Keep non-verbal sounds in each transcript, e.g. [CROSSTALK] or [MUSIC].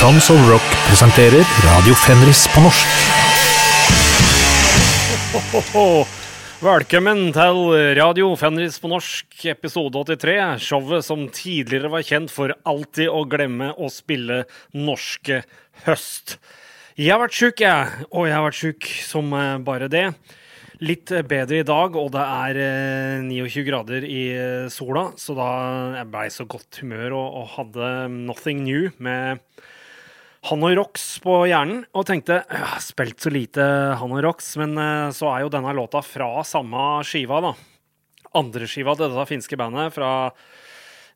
Tons of Rock presenterer Radio Fenris på norsk. Velkommen til Radio Fenris på norsk, episode 83. Showet som tidligere var kjent for alltid å glemme å spille norske høst. Jeg har vært sjuk, jeg. Og jeg har vært sjuk som eh, bare det. Litt bedre i dag, og det er eh, 29 grader i eh, sola, så da jeg ble i så godt humør og, og hadde Nothing New med Hanoi Rox på hjernen, og tenkte jeg har spilt så lite Hanoi Rox», men eh, så er jo denne låta fra samme skiva, da. Andre skiva til dette finske bandet fra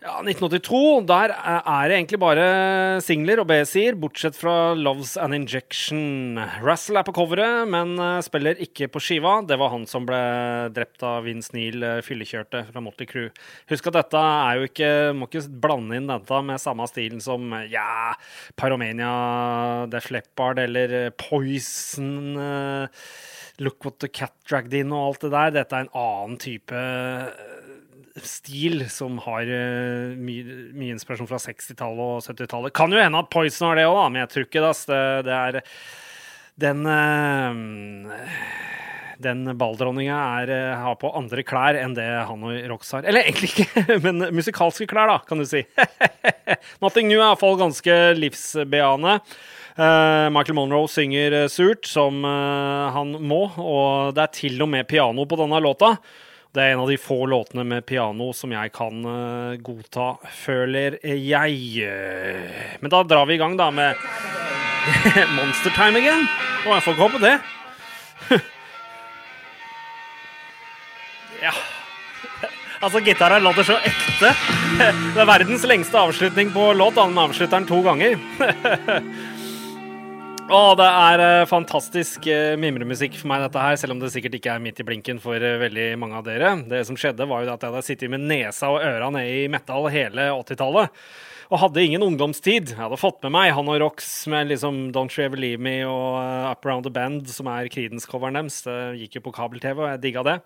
ja, 1982. Der er det egentlig bare singler og B-sider, bortsett fra Loves an Injection. Russell er på coveret, men eh, spiller ikke på skiva. Det var han som ble drept av Vince Neil, eh, fyllekjørte fra Motley Crew. Husk at dette er jo ikke Må ikke blande inn dette med samme stilen som ja, Pyromania, Def Leppard eller eh, Poison. Look What The Cat Dragged In og alt det der. Dette er en annen type stil som har uh, mye, mye inspirasjon fra 60-tallet og 70-tallet. Kan jo hende at Poison har det òg, men jeg tror ikke det. Det, er den uh, den balldronninga uh, har på andre klær enn det han og Rox har. Eller egentlig ikke, [LAUGHS] men musikalske klær, da, kan du si. [LAUGHS] Nothing New er iallfall ganske livsbejaende. Uh, Michael Monroe synger surt, som uh, han må, og det er til og med piano på denne låta. Det er en av de få låtene med piano som jeg kan uh, godta, føler jeg. Men da drar vi i gang, da, med [LAUGHS] Monster Time Again. Og jeg får ikke håpe det. [LAUGHS] ja. Altså, gitaren låter så ekte. [LAUGHS] Det er verdens lengste avslutning på låt. den avslutter den to ganger. Å, det er uh, fantastisk uh, mimremusikk for meg, dette her, selv om det sikkert ikke er midt i blinken for uh, veldig mange av dere. Det som skjedde, var jo at jeg hadde sittet med nesa og øra nede i metal hele 80-tallet. Og hadde ingen ungdomstid. Jeg hadde fått med meg Han og Rox med liksom Don't You Ever Leave Me og Up Around The Band, som er Creedence-coveren deres. Det gikk jo på kabel-TV, og jeg digga det.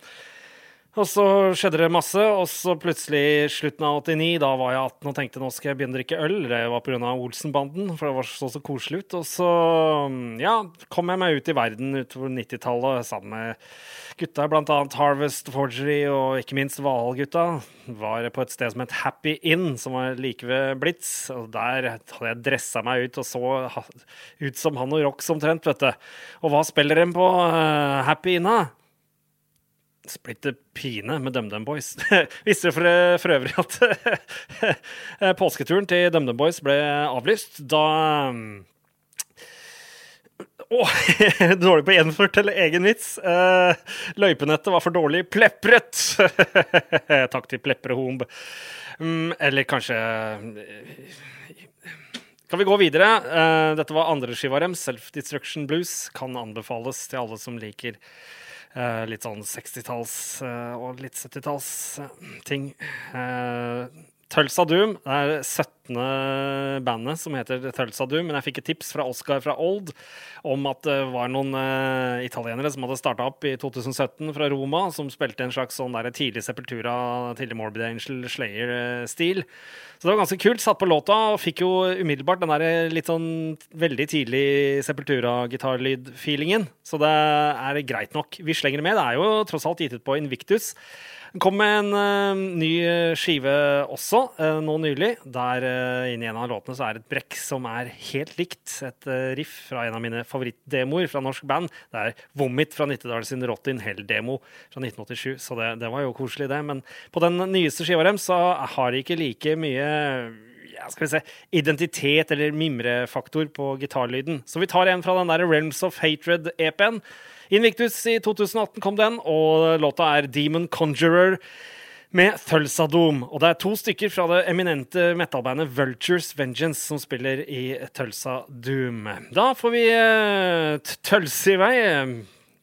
Og så skjedde det masse, og så plutselig slutten av 89, da var jeg 18 og tenkte nå skal jeg begynne å drikke øl. Det var pga. Olsenbanden, for det var så så koselig ut. Og så ja, kom jeg meg ut i verden utover 90-tallet sammen med gutta, bl.a. Harvest Forgery og ikke minst Valgutta. Var på et sted som het Happy Inn, som var like ved Blitz. Og der hadde jeg dressa meg ut og så ut som han og Rox omtrent, vet du. Og hva spiller de på uh, Happy Inn, da? Splitter pine med DumDum Boys. [LAUGHS] Visste for, for øvrig at [LAUGHS] påsketuren til DumDum Boys ble avlyst da oh, [LAUGHS] dårlig på gjenført eller egen vits. Uh, løypenettet var for dårlig plepret. Takk til Pleprehomb. Um, eller kanskje Kan vi gå videre? Uh, dette var andre skiva deres, Self Destruction Blues. Kan anbefales til alle som liker litt sånn 60-talls uh, og litt 70-talls-ting. Uh, Tulsa Doom det er 17. bandet som heter Tulsa Doom. Men jeg fikk et tips fra Oscar fra Old om at det var noen uh, italienere som hadde starta opp i 2017 fra Roma, som spilte en slags sånn der tidlig Sepultura, tidlig Morbid Angel, Slayer-stil. Så det var ganske kult. Satt på låta og fikk jo umiddelbart den der litt sånn veldig tidlig Sepultura-gitarlyd-feelingen. Så det er greit nok. Vi slenger med. Det er jo tross alt gitt ut på Invictus. Den kom med en uh, ny skive også, uh, nå nylig. Der uh, inni en av låtene så er det et brekk som er helt likt. Et riff fra en av mine favorittdemoer fra norsk band. Det er Vomit fra Nittedal sin Rot in Hell-demo fra 1987. Så det, det, var jo koselig, det. Men på den nyeste skiva deres så har de ikke like mye ja, skal vi se, identitet eller mimrefaktor på gitarlyden. Så vi tar en fra den der Realms of Hatred-EP-en. Invictus i 2018 kom den, og låta er Demon Conjurer med Tølsadom. Og det er to stykker fra det eminente metallbandet Vultures Vengeance som spiller i Tulsa Doom. Da får vi uh, tølse i vei.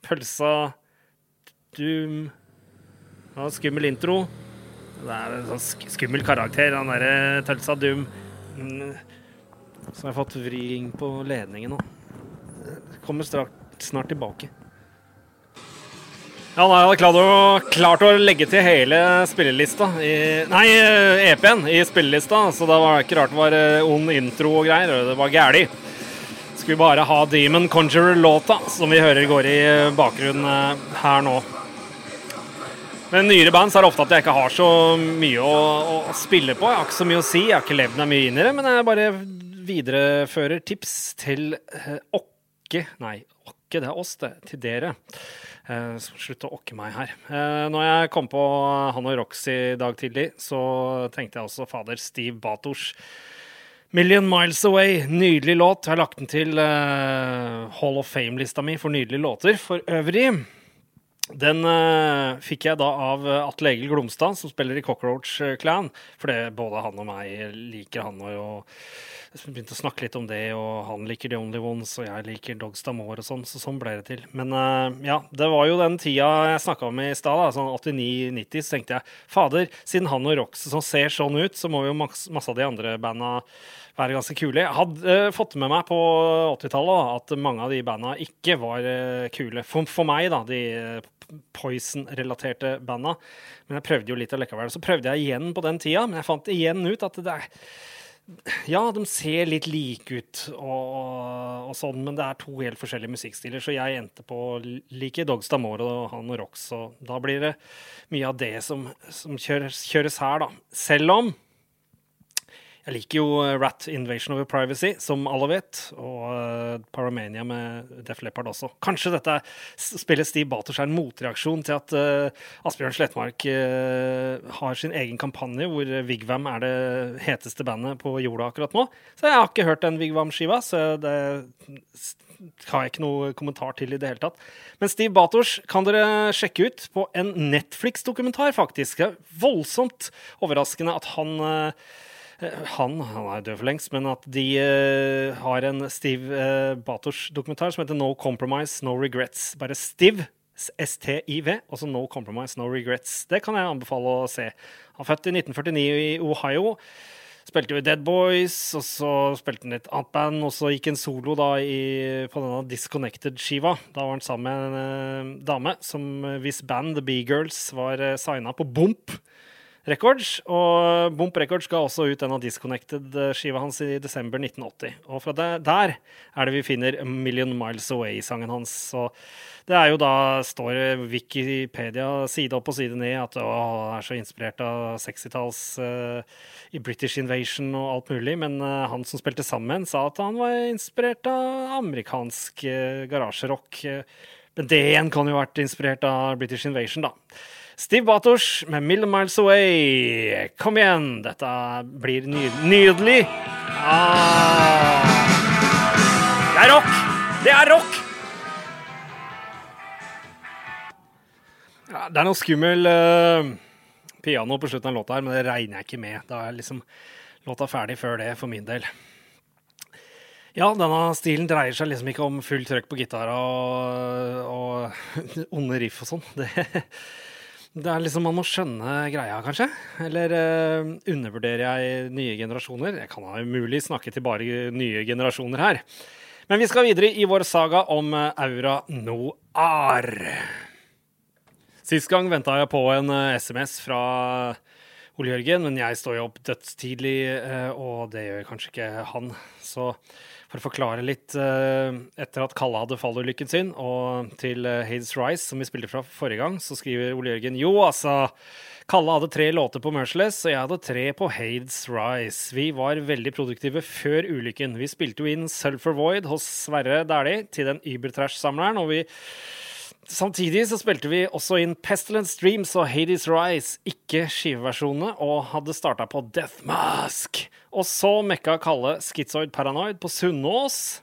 Pølsa Doom ja, Skummel intro. Det er en sånn skummel karakter, han derre Tølsa Doom. Mm, så har jeg fått vring på ledningen nå. Kommer straks, snart tilbake. Ja, nei, hadde klart å, klart å legge til hele spillelista i, Nei, EP-en i spillelista, så da var det ikke rart det var eh, ond intro og greier. Det var gæli. Skulle bare ha Demon Conjurer-låta, som vi hører går i bakgrunnen eh, her nå. Med nyere band så er det ofte at jeg ikke har så mye å, å spille på. Jeg har ikke så mye å si, jeg har ikke levd meg mye inn i det, men jeg bare viderefører tips til eh, Åkke Nei, Åkke, det er oss, det. Til dere. Uh, slutt å okke meg her. Uh, når jeg kom på han og Roxy i dag tidlig, så tenkte jeg også fader Steve Bators 'Million Miles Away'. Nydelig låt. Jeg har lagt den til uh, Hall of Fame-lista mi for nydelige låter. For øvrig den uh, fikk jeg da av Atle Egil Glomstad, som spiller i Cockroach Clan. For det, både han og meg liker han og jo begynte å snakke litt om det, og han liker The Only Ones, og jeg liker Dogs D'Amour og sånn, så sånn ble det til. Men uh, ja, det var jo den tida jeg snakka om i stad, sånn 89-90, så tenkte jeg fader, siden han og Rox ser sånn ut, så må jo masse, masse av de andre banda være ganske kule. Jeg hadde uh, fått med meg på 80-tallet at mange av de banda ikke var uh, kule. For, for, meg, da, de Poison-relaterte banda. Men jeg prøvde jo litt allikevel. Så prøvde jeg igjen på den tida, men jeg fant igjen ut at det er ja, de ser litt like ut og, og, sånn, men det er to helt forskjellige musikkstiler. Så jeg endte på like Dogs D'Amore og han og Rox, og da blir det mye av det som, som kjøres, kjøres her, da. Selv om jeg liker jo eh, Rat Invasion of Privacy, som alle vet, og uh, Paramania med Def Leppard også. Kanskje dette spiller Steve Baters er en motreaksjon til at uh, Asbjørn Slettmark har sin egen kampanje hvor Vigvam er det heteste bandet på jorda akkurat nå. Så jeg har ikke hørt den Vigvam-skiva, så det har jeg ikke noe kommentar til i det hele tatt. Men Steve Bators kan dere sjekke ut på en Netflix-dokumentar, faktisk. Det er voldsomt overraskende at han Eh, han, han er død for lengst, men at de uh, har en Steve uh, Bators-dokumentar som heter No Compromise, No Regrets. Bare Steve, STIV, altså No Compromise, No Regrets. Det kan jeg anbefale å se. Han er født i 1949 i Ohio. Spilte jo i Dead Boys, og så spilte han litt et annet band, og så gikk han solo da i, på denne Disconnected-skiva. Da var han sammen med en eh, dame som hvis band, The B-Girls var eh, signa på Bomp. Records. Og Bomp Records ga også ut en av Disconnected-skiva hans i desember 1980. Og fra der, er det vi finner A Million Miles Away-sangen hans. Så det er jo da står Wikipedia side opp og side ned at han er så inspirert av 60-talls uh, i British Invasion og alt mulig. Men uh, han som spilte sammen, sa at han var inspirert av amerikansk uh, garasjerock. Men det igjen kan jo ha vært inspirert av British Invasion, da. Steve Batosh med 'Million Miles Away'. Kom igjen, dette blir ny nydelig. Ah. Det er rock! Det er rock! Ja, det er noe skummel uh, piano på slutten av låta her, men det regner jeg ikke med. Da er liksom låta ferdig før det, for min del. Ja, denne stilen dreier seg liksom ikke om fullt trøkk på gitara og, og [LAUGHS] onde riff og sånn. Det det er liksom Man må skjønne greia, kanskje? Eller uh, undervurderer jeg nye generasjoner? Jeg kan da umulig snakke til bare nye generasjoner her. Men vi skal videre i vår saga om uh, Aura Noir. Sist gang venta jeg på en uh, eh, SMS fra Ole Jørgen, men jeg står jo opp dødstidlig, og det gjør kanskje ikke han. Så for å forklare litt uh, Etter at Kalle hadde fallulykken sin, og til uh, Hades Rise, som vi spilte fra forrige gang, så skriver Ole Jørgen jo, altså Kalle hadde tre låter på Merciless, og jeg hadde tre på Hades Rise. Vi var veldig produktive før ulykken. Vi spilte jo inn Sulphur Void hos Sverre Dæhlie til den Ubertrash-samleren, og vi Samtidig så spilte vi også inn Pestilence Streams og Hades Rise, ikke skiveversjonene, og hadde starta på Death Mask. Og så mekka Kalle Schizoid Paranoid på Sunnaas.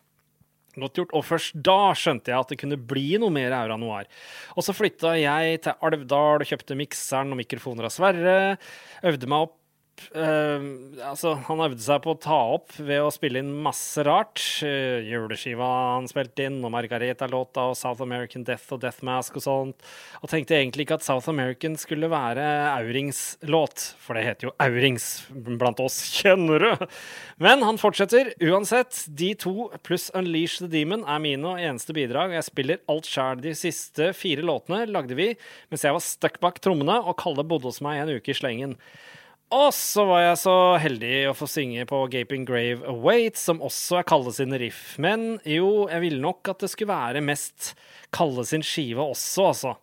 Godt gjort. Og først da skjønte jeg at det kunne bli noe mer Aura Noir. Og så flytta jeg til Alvdal, og kjøpte mikseren og mikrofoner av Sverre. Øvde meg opp eh, altså, han øvde seg på å ta opp ved å spille inn masse rart. Uh, juleskiva han spilte inn, og Margareta-låta og South American Death og Death Mask og sånt. Og tenkte egentlig ikke at South American skulle være Aurings låt, for det heter jo Aurings blant oss [LAUGHS] kjennere. Men han fortsetter. Uansett, de to pluss Unleash the Demon er mine og eneste bidrag. Jeg spiller alt sjæl. De siste fire låtene lagde vi mens jeg var stuck bak trommene og Kalle bodde hos meg en uke i slengen. Og så var jeg så heldig å få synge på Gaping Grave Await, som også er Kalle sin riff. Men jo, jeg ville nok at det skulle være mest Kalle sin skive også, altså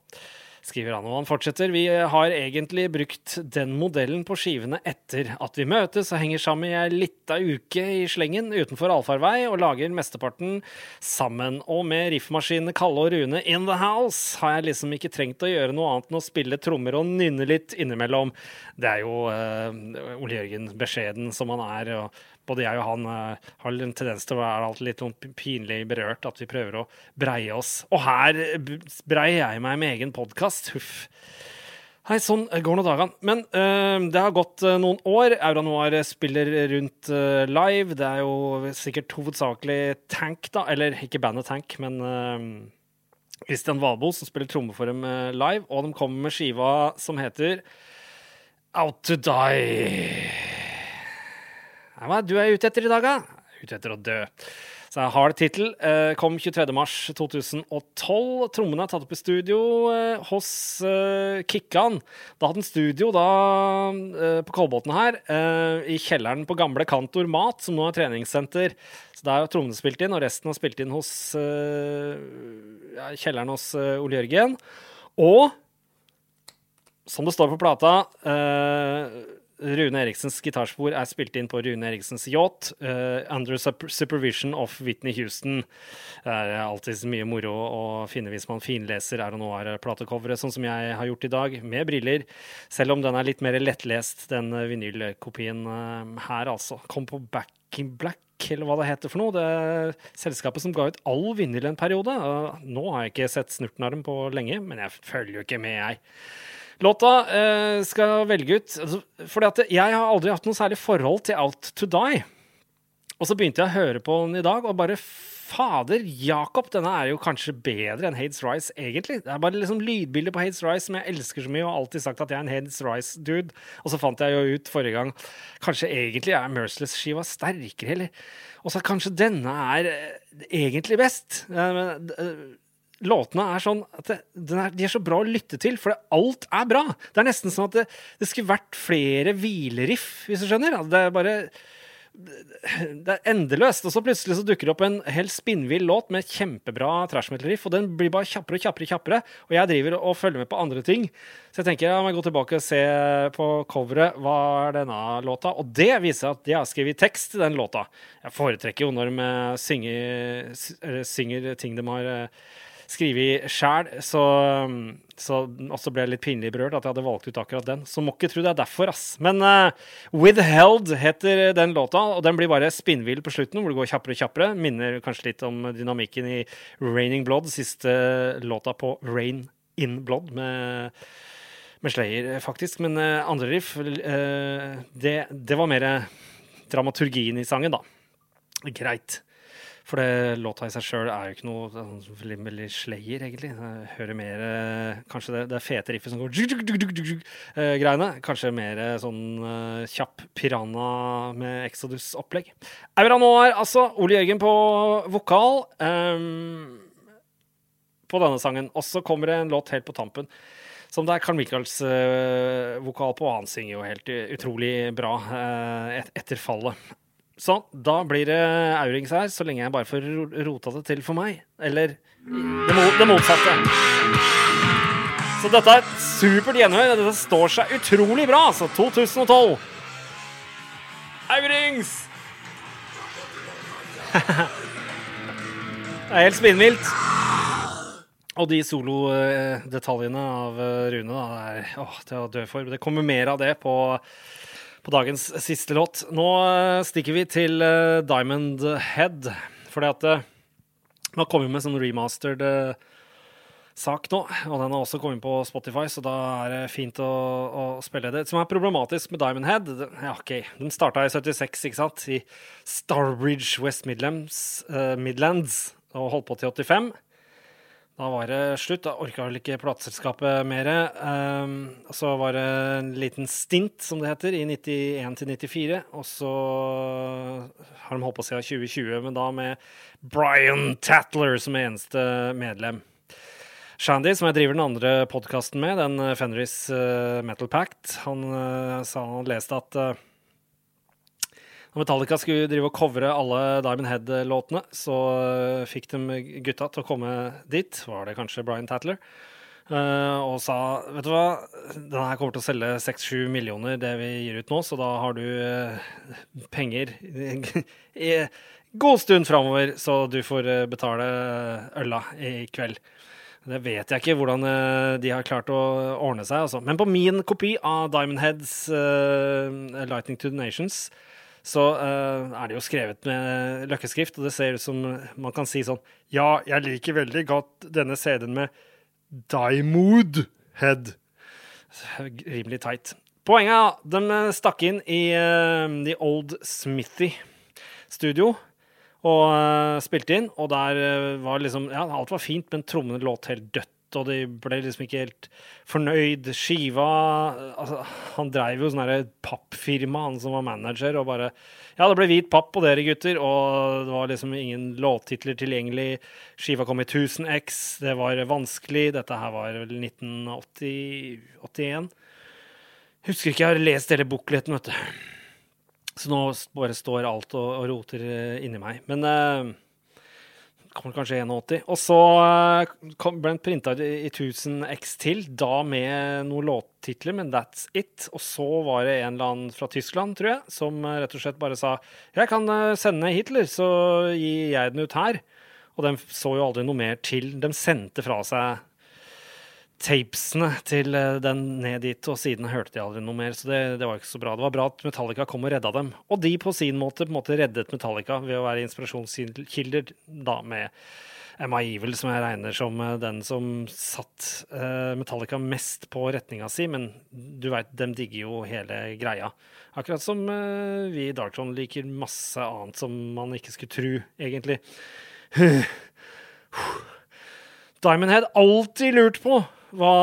skriver han. Og han fortsetter. Vi har egentlig brukt den modellen på skivene etter at vi møtes og henger sammen i ei lita uke i slengen utenfor allfarvei og lager mesteparten sammen. Og med riffmaskinene Kalle og Rune in the house har jeg liksom ikke trengt å gjøre noe annet enn å spille trommer og nynne litt innimellom. Det er jo uh, Ole Jørgen beskjeden som han er. og både jeg og han uh, har en tendens til å være alltid litt sånn pinlig berørt, at vi prøver å breie oss. Og her breier jeg meg med egen podkast. Huff. Hei, sånn går nå dagene. Men uh, det har gått uh, noen år. Aura Noir spiller rundt uh, live. Det er jo sikkert hovedsakelig Tank, da. Eller ikke bandet Tank, men Christian Valbo som spiller tromme for dem live. Og de kommer med skiva som heter Out to Die. Hva er du er ute etter i dag, da? Ute etter å dø. Så jeg har tittel. Eh, kom 23.3.2012. Trommene er tatt opp i studio eh, hos eh, Kikkan. Da hadde han studio da, eh, på Kolbotn her, eh, i kjelleren på gamle Kantor Mat, som nå er treningssenter. Så der har trommene spilt inn, og resten har spilt inn hos eh, ja, kjelleren hos Ole Jørgen. Og som det står på plata Rune Eriksens gitarspor er spilt inn på Rune Eriksens yacht, uh, under supervision of Whitney Houston. Det er alltid mye moro å finne hvis man finleser Er og av platecoveret, sånn som jeg har gjort i dag, med briller. Selv om den er litt mer lettlest, den vinylkopien uh, her, altså. Kom på Back in Black eller hva det heter for noe. Det er selskapet som ga ut all vinyl en periode. Uh, nå har jeg ikke sett snurten av dem på lenge, men jeg følger jo ikke med, jeg. Låta eh, skal velge ut altså, Fordi at jeg har aldri hatt noe særlig forhold til Out to Die. Og så begynte jeg å høre på den i dag, og bare Fader, Jakob, denne er jo kanskje bedre enn Hades Rise, egentlig. Det er bare liksom lydbildet på Hades Rise som jeg elsker så mye, og alltid sagt at jeg er en Hades Rise-dude. Og så fant jeg jo ut forrige gang Kanskje egentlig er Merciless-skiva sterkere, eller Og så kanskje denne er eh, egentlig best. Uh, låtene er sånn at det, er, De er så bra å lytte til, for alt er bra. Det er nesten sånn at det, det skulle vært flere hvileriff, hvis du skjønner. Det er bare det er endeløst. Og så plutselig så dukker det opp en helt spinnvill låt med kjempebra trash metal-riff, og den blir bare kjappere og kjappere. kjappere, Og jeg driver og følger med på andre ting. Så jeg tenker jeg må gå tilbake og se på coveret. Hva er denne låta? Og det viser at de har skrevet tekst til den låta. Jeg foretrekker jo når de synger, synger ting de har skrevet sjæl, så, så også ble jeg litt pinlig berørt at jeg hadde valgt ut akkurat den. Så må ikke tro det er derfor, ass. Men uh, Withheld heter den låta, og den blir bare spinnvill på slutten, hvor det går kjappere og kjappere. Minner kanskje litt om dynamikken i Raining Blood, siste låta på Rain in Blood med med Slayer, faktisk. Men uh, andre riff, uh, det, det, var mer dramaturgien i sangen, da. Greit. For det, låta i seg sjøl er jo ikke noe sånn veldig, slayer, egentlig. Jeg hører mer eh, Kanskje det, det fete riffet som går eh, greiene. Kanskje mer eh, sånn kjapp piranha med Exodus-opplegg. Aura Noir, altså. Ole Jørgen på vokal. Um, på denne sangen. Og så kommer det en låt helt på tampen som det er Carl Michaels uh, vokal på. Han synger jo helt utrolig bra uh, et, etter fallet. Sånn, da blir det aurings her, så lenge jeg bare får rota det til for meg. Eller det, mo det motsatte. Så dette er supert gjenhør. Dette står seg utrolig bra, altså. 2012. Aurings! [LAUGHS] det er helt spinnvilt. Og de solodetaljene av Rune, da, er å dø for. Det kommer mer av det på på dagens siste låt. Nå eh, stikker vi til uh, Diamond Head, fordi at man har kommet med sånn remastered sak nå, og den har også kommet på Spotify, så da er det fint å, å spille det. Som er problematisk med Diamond Head Ja, OK, den starta i 76, ikke sant? I Starbridge West Midlands, uh, Midlands og holdt på til 85. Da var det slutt. Da orka vel ikke plateselskapet mer. Um, så var det en liten stint, som det heter, i 91 til 94. Og så har de holdt på siden 2020, men da med Brian Tatler som er eneste medlem. Shandy, som jeg driver den andre podkasten med, den Fenris uh, Metal Pact, han uh, sa han leste at uh, når Metallica skulle drive og covre alle Diamond Head-låtene, så uh, fikk de gutta til å komme dit, var det kanskje Brian Tatler, uh, og sa vet du hva, den her kommer til å selge 6-7 millioner, det vi gir ut nå, så da har du uh, penger [LAUGHS] i god stund framover, så du får betale øla i kveld. Det vet jeg ikke hvordan de har klart å ordne seg. Altså. Men på min kopi av Diamond Heads uh, Lightning to the Nations så uh, er det jo skrevet med løkkeskrift, og det ser ut som man kan si sånn Ja, jeg liker veldig godt denne CD-en med Diamond Head. Rimelig teit. Poenget de stakk inn i uh, The Old Smithy studio og uh, spilte inn, og der var liksom Ja, alt var fint, men trommene låt helt dødt og de ble liksom ikke helt fornøyd. Skiva altså, Han dreiv jo sånn pappfirma, han som var manager, og bare Ja, det ble hvit papp på dere, gutter, og det var liksom ingen låttitler tilgjengelig. Skiva kom i 1000 X, det var vanskelig. Dette her var vel 1981. Husker ikke, jeg har lest hele bokleten, vet du. Så nå bare står alt og, og roter eh, inni meg. Men uh, kommer kanskje 81. Og så eh, ble den printa i 1000 X til, da med noen låttitler, men that's it. Og så var det en eller annen fra Tyskland, tror jeg, som eh, rett og slett bare sa jeg kan eh, sende Hitler, så gir jeg den ut her. Og de så jo aldri noe mer til. De sendte fra seg tapesene til eh, den ned dit, og siden hørte de aldri noe mer. Så det, det, var ikke så bra. Det var bra at Metallica kom og redda dem. Og de på sin måte på en måte reddet Metallica ved å være inspirasjonskilder da med Emma Evil, som jeg regner som eh, den som satt uh, Metallica mest på retninga si, men du veit, dem digger jo hele greia. Akkurat som vi i Darkton liker masse annet som man ikke skulle tro, egentlig. [SIGHS] Diamond Head alltid lurt på hva,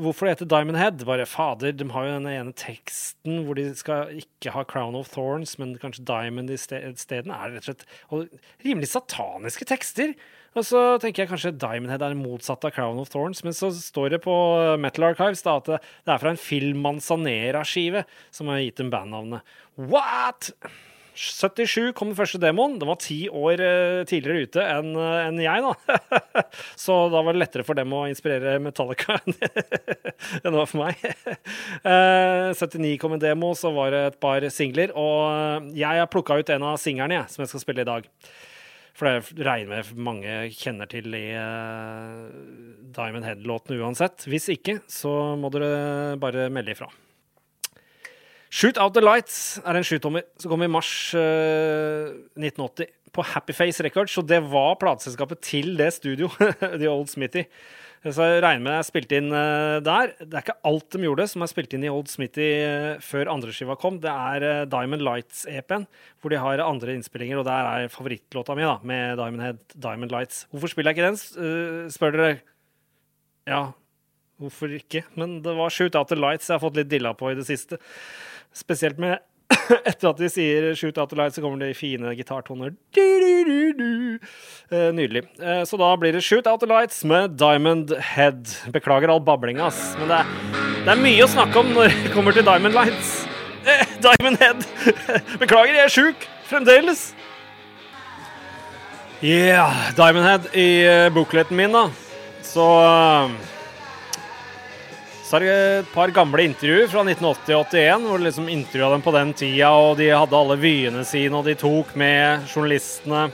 hvorfor det heter Diamond Head. Bare fader, de har jo den ene teksten hvor de skal ikke ha Crown of Thorns, men kanskje Diamond isteden. Er rett og slett rimelig sataniske tekster. Og så tenker jeg kanskje Diamond Head er motsatt av Crown of Thorns, men så står det på Metal Archives da, at det er fra en Film Manzanera-skive som har gitt dem bandnavnet. What?! 77 kom den første demoen. Den var ti år uh, tidligere ute enn uh, en jeg, da. [LAUGHS] så da var det lettere for dem å inspirere Metallica [LAUGHS] enn det var for meg. uh, eh, 79 kom en demo, så var det et par singler. Og jeg har plukka ut en av singlene som jeg skal spille i dag. For det regner med mange kjenner til i Diamond Head-låtene uansett. Hvis ikke, så må dere bare melde ifra. Shoot Out The Lights er en sjutommer som kom i mars uh, eh, 1980 på Happyface Records. Og det var plateselskapet til det studio, [LAUGHS] The Old Smithy. Så jeg regner med jeg spilte inn uh, der. Det er ikke alt de gjorde som er spilt inn i Old Smithy uh, før andreskiva kom. Det er Diamond Lights-EP-en, hvor de har andre innspillinger. Og der er favorittlåta mi, da, med Diamond Head, Diamond Lights. Hvorfor spiller jeg ikke den, spør dere. Ja, hvorfor ikke? Men det var Shoot Out The Lights jeg har fått litt dilla på i det siste. Spesielt med [COUGHS] Etter at de sier 'shoot out the light', så kommer det fine gitartoner. Eh, nydelig. Eh, så da blir det 'Shoot Out The Lights' med Diamond Head. Beklager all bablinga, ass. Men det er, det er, mye å snakke om når det kommer til Diamond Lights. [LAUGHS] Eh, Diamond Head. [LAUGHS] Beklager, jeg er sjuk fremdeles. Yeah, Diamond Head i bokleten min, da. Så uh, så er det et par gamle intervjuer fra 1980-81, hvor du liksom intervjua dem på den tida, og de hadde alle vyene sine, og de tok med journalistene.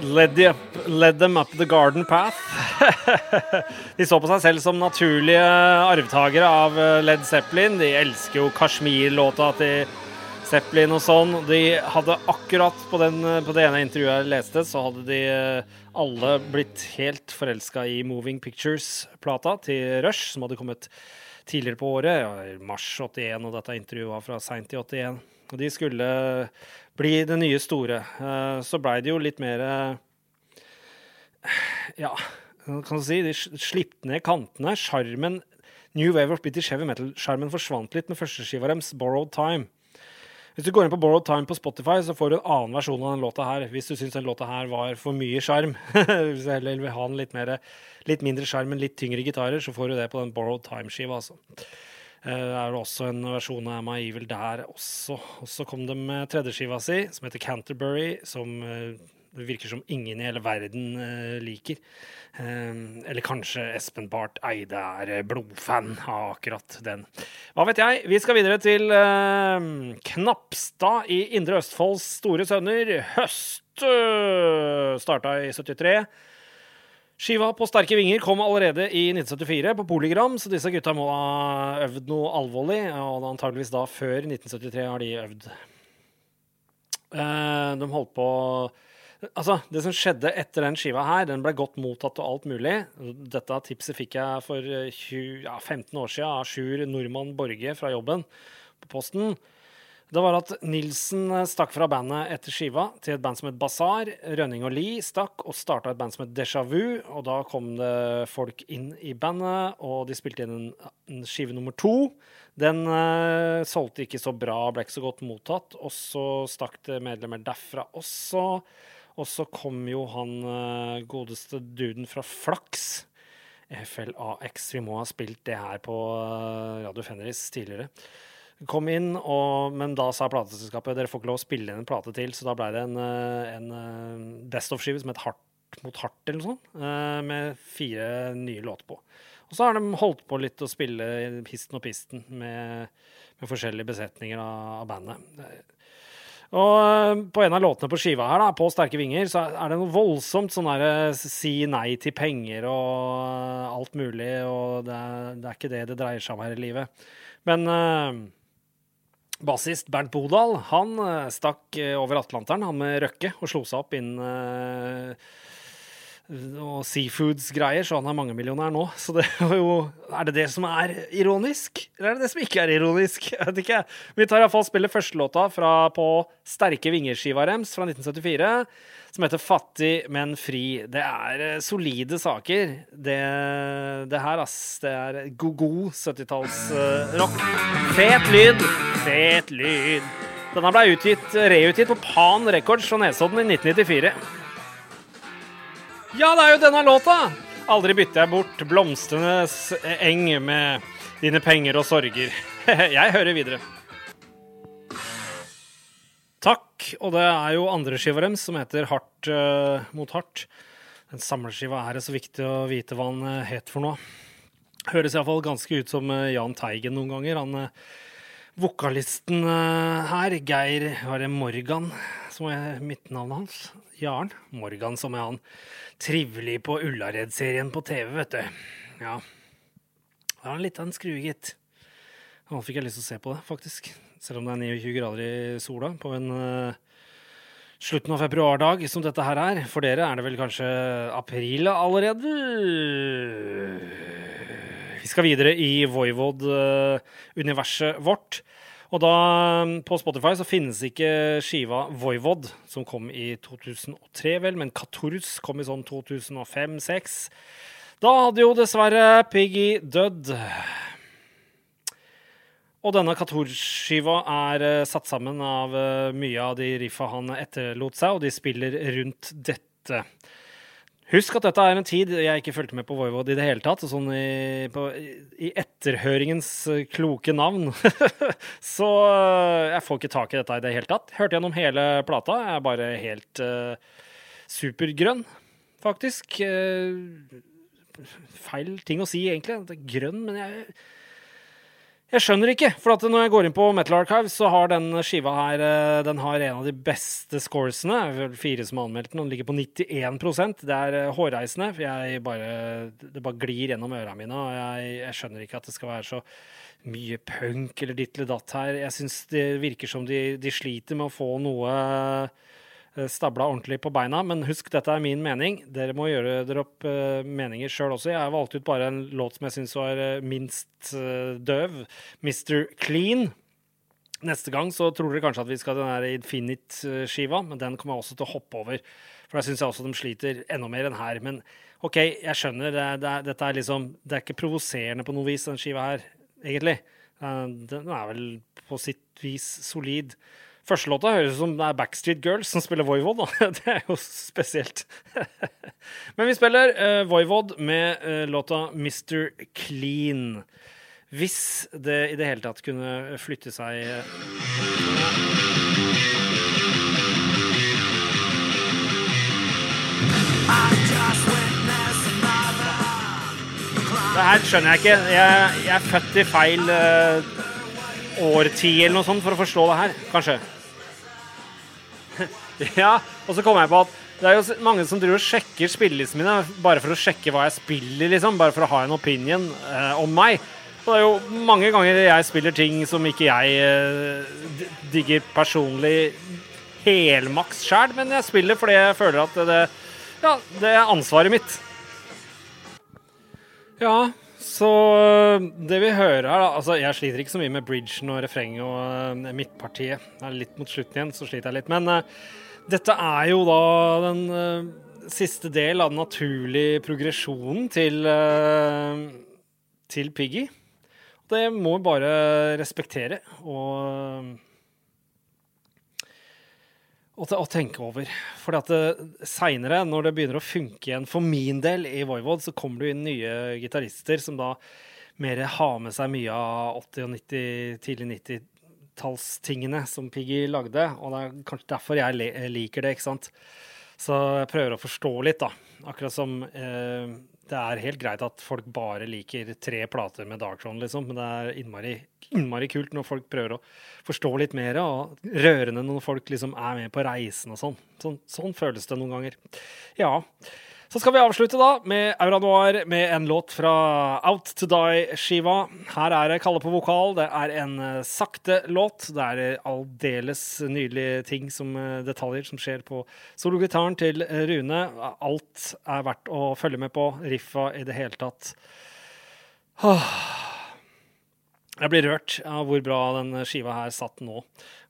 Led, up, led them up the garden path. [LAUGHS] de så på seg selv som naturlige arvtakere av Led Zeppelin. De elsker jo Kashmir-låta til Zeppelin og sånn. De hadde akkurat på, den, på det ene intervjuet jeg leste, så hadde de eh, alle blitt helt forelska i Moving Pictures-plata til Rush, som hadde kommet tidligere på året, mars 81, og dette intervjuet var fra seint i 81. Og de skulle bli det nye store. Eh, så blei det jo litt mer Ja, kan du si, de slipte ned kantene. Sjarmen New Wave of British Heavy Metal-sjarmen forsvant litt med førsteskiva deres, Borrowed Time. Hvis du går inn på Borrowed Time på Spotify, så får du en annen versjon av den låta her. Hvis du syns den låta her var for mye sjarm, [LAUGHS] hvis du heller vil ha den litt, mer, litt mindre sjarm, men litt tyngre gitarer, så får du det på den Borrowed Time-skiva, altså. Eh, det er også en versjon av My Evil der også. Og så kom de med tredjeskiva si, som heter Canterbury, som eh, det virker som ingen i hele verden uh, liker. Uh, eller kanskje Espen Barth Eide er eh, blodfan av akkurat den. Hva vet jeg? Vi skal videre til Knapstad i Indre Østfolds store sønner. Høst starta i 73. Skiva på Sterke vinger kom allerede i 1974 på Polygram, så disse gutta må ha øvd noe alvorlig. Og antageligvis da før 1973 har de øvd. de holdt på Altså, Det som skjedde etter den skiva her, den ble godt mottatt og alt mulig. Dette tipset fikk jeg for 20, eh, ja, 15 år siden av Sjur Nordmann Borge fra jobben på Posten. Det var at Nilsen eh, stakk fra bandet etter skiva til et band som het Basar. Rønning og Lie stakk og starta et band som het Déjà Vu. Og da kom det folk inn i bandet, og de spilte inn en skive nummer to. Den uh, solgte ikke så bra, ble ikke så godt mottatt. Og så stakk det medlemmer derfra også. Og så kom jo han uh, godeste duden fra Flaks. FLAX. Vi må ha spilt det her på uh, Radio Fenris tidligere. Kom inn, og, men da sa plateselskapet dere får ikke lov å spille inn en plate til, så da blei det en, uh, en Best of-skive som het Hardt mot hardt, eller noe sånt, med fire nye låter på. Og så har de holdt på litt å spille Pisten og pisten med, med forskjellige besetninger av, av bandet. Og eh, på en av låtene på skiva her, da, på Sterke vinger, så er det noe voldsomt sånn derre eh, si nei til penger og eh, alt mulig, og det er, det er, ikke det det dreier seg om her i livet. Men uh, bassist Bernt Bodal, han stakk over Atlanteren, han med Røkke, og slo seg opp inn uh, og seafoods-greier, så han er mangemillionær nå. Så det er jo Er det det som er ironisk? Eller er det det som ikke er ironisk? Jeg vet ikke. Vi tar iallfall spillet førstelåta fra på Sterke vinger-skiva fra 1974, som heter Fattig, men fri. Det er eh, solide saker. Det, det her, ass. Det er god 70-tallsrock. Uh, fet lyd. Fet lyd. Denne utgitt, reutgitt på Pan Records fra Nesodden i 1994. Ja, det er jo denne låta! Aldri bytter jeg bort blomstenes eng med dine penger og sorger. [LAUGHS] jeg hører videre. Takk. Og det er jo andre deres som heter Hardt uh, mot hardt. Den samleskiva er det så viktig å vite hva han uh, het for noe. Høres iallfall ganske ut som uh, Jahn Teigen noen ganger. Han vokalisten her, Geir Are Morgan som er midtnavnet hans? Jarn Morgan, som er han trivelig på Ullared-serien på TV, vet du. Ja. Da er han litt av en skrue, gitt. Nå fikk jeg lyst til å se på det, faktisk. Selv om det er 29 grader i sola på en uh, slutten av februardag som dette her er. For dere er det vel kanskje april allerede? Vi skal videre i Voivod-universet uh, vårt. Og da, um, på Spotify så finnes ikke skiva Voivod, som kom i 2003, vel, men Katurs kom i sånn 2005-2006. Da hadde jo dessverre Piggy dødd. Og denne Kator-skiva er uh, satt sammen av uh, mye av de riffa han etterlot seg, og de spiller rundt dette. Husk at dette er en tid jeg ikke fulgte med på Voivod i det hele tatt. Sånn i, på, i etterhøringens eh, kloke navn. [LAUGHS] så eh, jeg får ikke tak i dette i det hele tatt. Hørte gjennom hele plata. Jeg er bare helt uh, supergrønn, faktisk. Uh, feil ting å si, egentlig. Det er grønn, men jeg jeg skjønner ikke, for når jeg går inn på Metal Archive, så har den skiva her eh, den har en av de beste scoresene. Fire som har anmeldt den, og den ligger på 91 Det er eh, hårreisende. for jeg bare, Det bare glir gjennom ørene mine, og jeg, jeg, skjønner ikke at det skal være så mye punk eller ditt eller datt her. Jeg syns det virker som de, de, sliter med å få noe stabla ordentlig på beina. Men husk, dette er min mening. Dere må gjøre dere opp uh, meninger sjøl også. Jeg har valgt ut bare en låt som jeg syns var uh, minst døv. Mr. Clean. Neste gang så tror dere kanskje at vi skal ha den her Infinite-skiva, men den kommer jeg også til å hoppe over. For der syns jeg også de sliter enda mer enn her. Men OK, jeg skjønner. Det, det, dette er liksom Det er ikke provoserende på noe vis, den skiva her, egentlig. Den er vel på sitt vis solid. Første låta høres ut som det er Backstreet Girls som spiller Voivod. Da. [LAUGHS] Det er jo spesielt. [LAUGHS] Men vi spiller uh, Voivod med uh, låta Mr. Clean. Hvis det i det hele tatt kunne flytte seg Det her skjønner jeg ikke. Jeg, jeg er født i feil uh, årtid eller noe sånt for å forstå det her, kanskje. [LAUGHS] ja, og så kommer jeg på at det er jo mange som driver og sjekker spillelistene mine bare for å sjekke hva jeg spiller, liksom. Bare for å ha en opinion uh, om meg. Og det er jo mange ganger jeg spiller ting som ikke jeg eh, digger personlig helmaks sjæl, men jeg spiller fordi jeg føler at det, ja, det er ansvaret mitt. Ja, så det vi hører her, da Altså, jeg sliter ikke så mye med bridgen og refrenget og uh, midtpartiet. Litt mot slutten igjen, så sliter jeg litt. Men uh, dette er jo da den uh, siste del av den naturlige progresjonen til, til Piggy. Det må vi bare respektere og, og, å tenke over. For at seinere, når det begynner å funke igjen for min del i Voivod, så kommer det inn nye gitarister som da mer har med seg mye av 80- og 90, tidlig 90-tallstingene som Piggy lagde. Og det er kanskje derfor jeg liker det, ikke sant. Så jeg prøver å forstå litt, da. Akkurat som eh, det er helt greit at folk bare liker tre plater med Darktron, liksom, men det er innmari, innmari, kult når folk prøver å forstå litt mer, og rørende når folk liksom er med på reisen og sånn. sånn. Sånn føles det noen ganger. Ja. Så skal vi avslutte da med Aura Noir med en låt fra Out to Die-skiva. Her er det Kalle på vokal. Det er en uh, sakte låt. Det er uh, aldeles nydelige ting som uh, detaljer som skjer på sologitaren til Rune. Alt er verdt å følge med på. Riffa i det hele tatt. Åh. Jeg blir rørt av hvor bra den skiva her satt nå.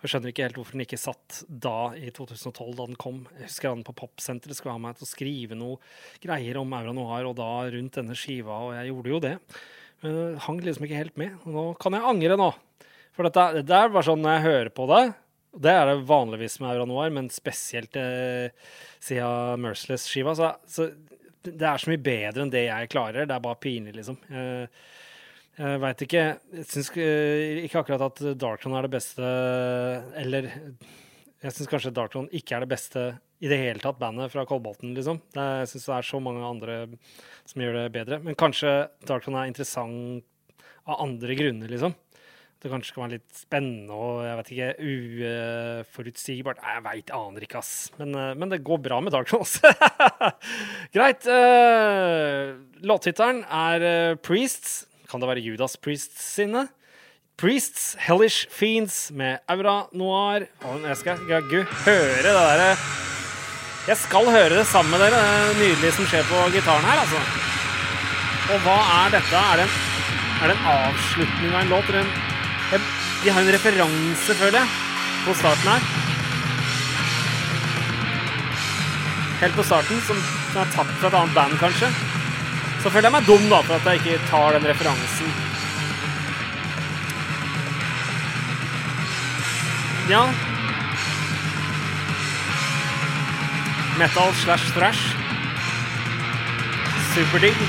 Jeg skjønner ikke helt hvorfor den ikke satt da, i 2012, da den kom. Jeg husker han på Popsenteret skulle ha meg til å skrive noe greier om Aura Noir, og da rundt denne skiva, og jeg gjorde jo det. Men det hang liksom ikke helt med. Og nå kan jeg angre nå. For dette, det er bare sånn når jeg hører på det Det er det vanligvis med Aura Noir, men spesielt eh, siden Merciless-skiva. Så, så, det er så mye bedre enn det jeg klarer. Det er bare pinlig, liksom. Eh, jeg veit ikke. Jeg syns ikke akkurat at Darktron er det beste Eller jeg syns kanskje Darktron ikke er det beste i det hele tatt, bandet fra Kolbotn, liksom. Jeg syns det er så mange andre som gjør det bedre. Men kanskje Darktron er interessant av andre grunner, liksom. Det kanskje kan være litt spennende og jeg vet ikke, uforutsigbart. Jeg veit, aner ikke, ass. Men, eh, men, det går bra med Darktron også. [LAUGHS] Greit. Uh, Låttittelen er Priests. Kan det være Judas Priests sine? Priests, Hellish Fiends med Aura Noir. Jeg skal jaggu høre det derre Jeg skal høre det sammen med dere, det nydelige som skjer på gitaren her, altså. Og hva er dette? Er det en, er det en avslutning av en låt? En, jeg, de har en referanse, føler jeg, på starten her. Helt på starten, som, som er tatt fra et annet band, kanskje. Så føler jeg meg dum da, for at jeg ikke tar den referansen. Ja. Metal slash thrash. Superdigg.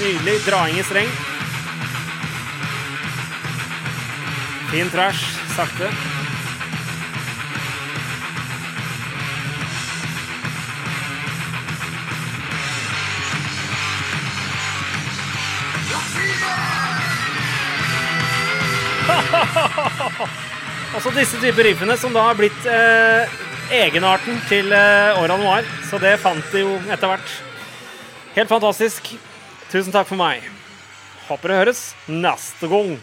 Nydelig draing i streng. Fin trash, sakte. [LAUGHS] Også disse typer riffene som da har blitt eh, egenarten til eh, Ora Noir. Så det fant de jo etter hvert. Helt fantastisk. Tusen takk for meg. Håper det høres neste gang.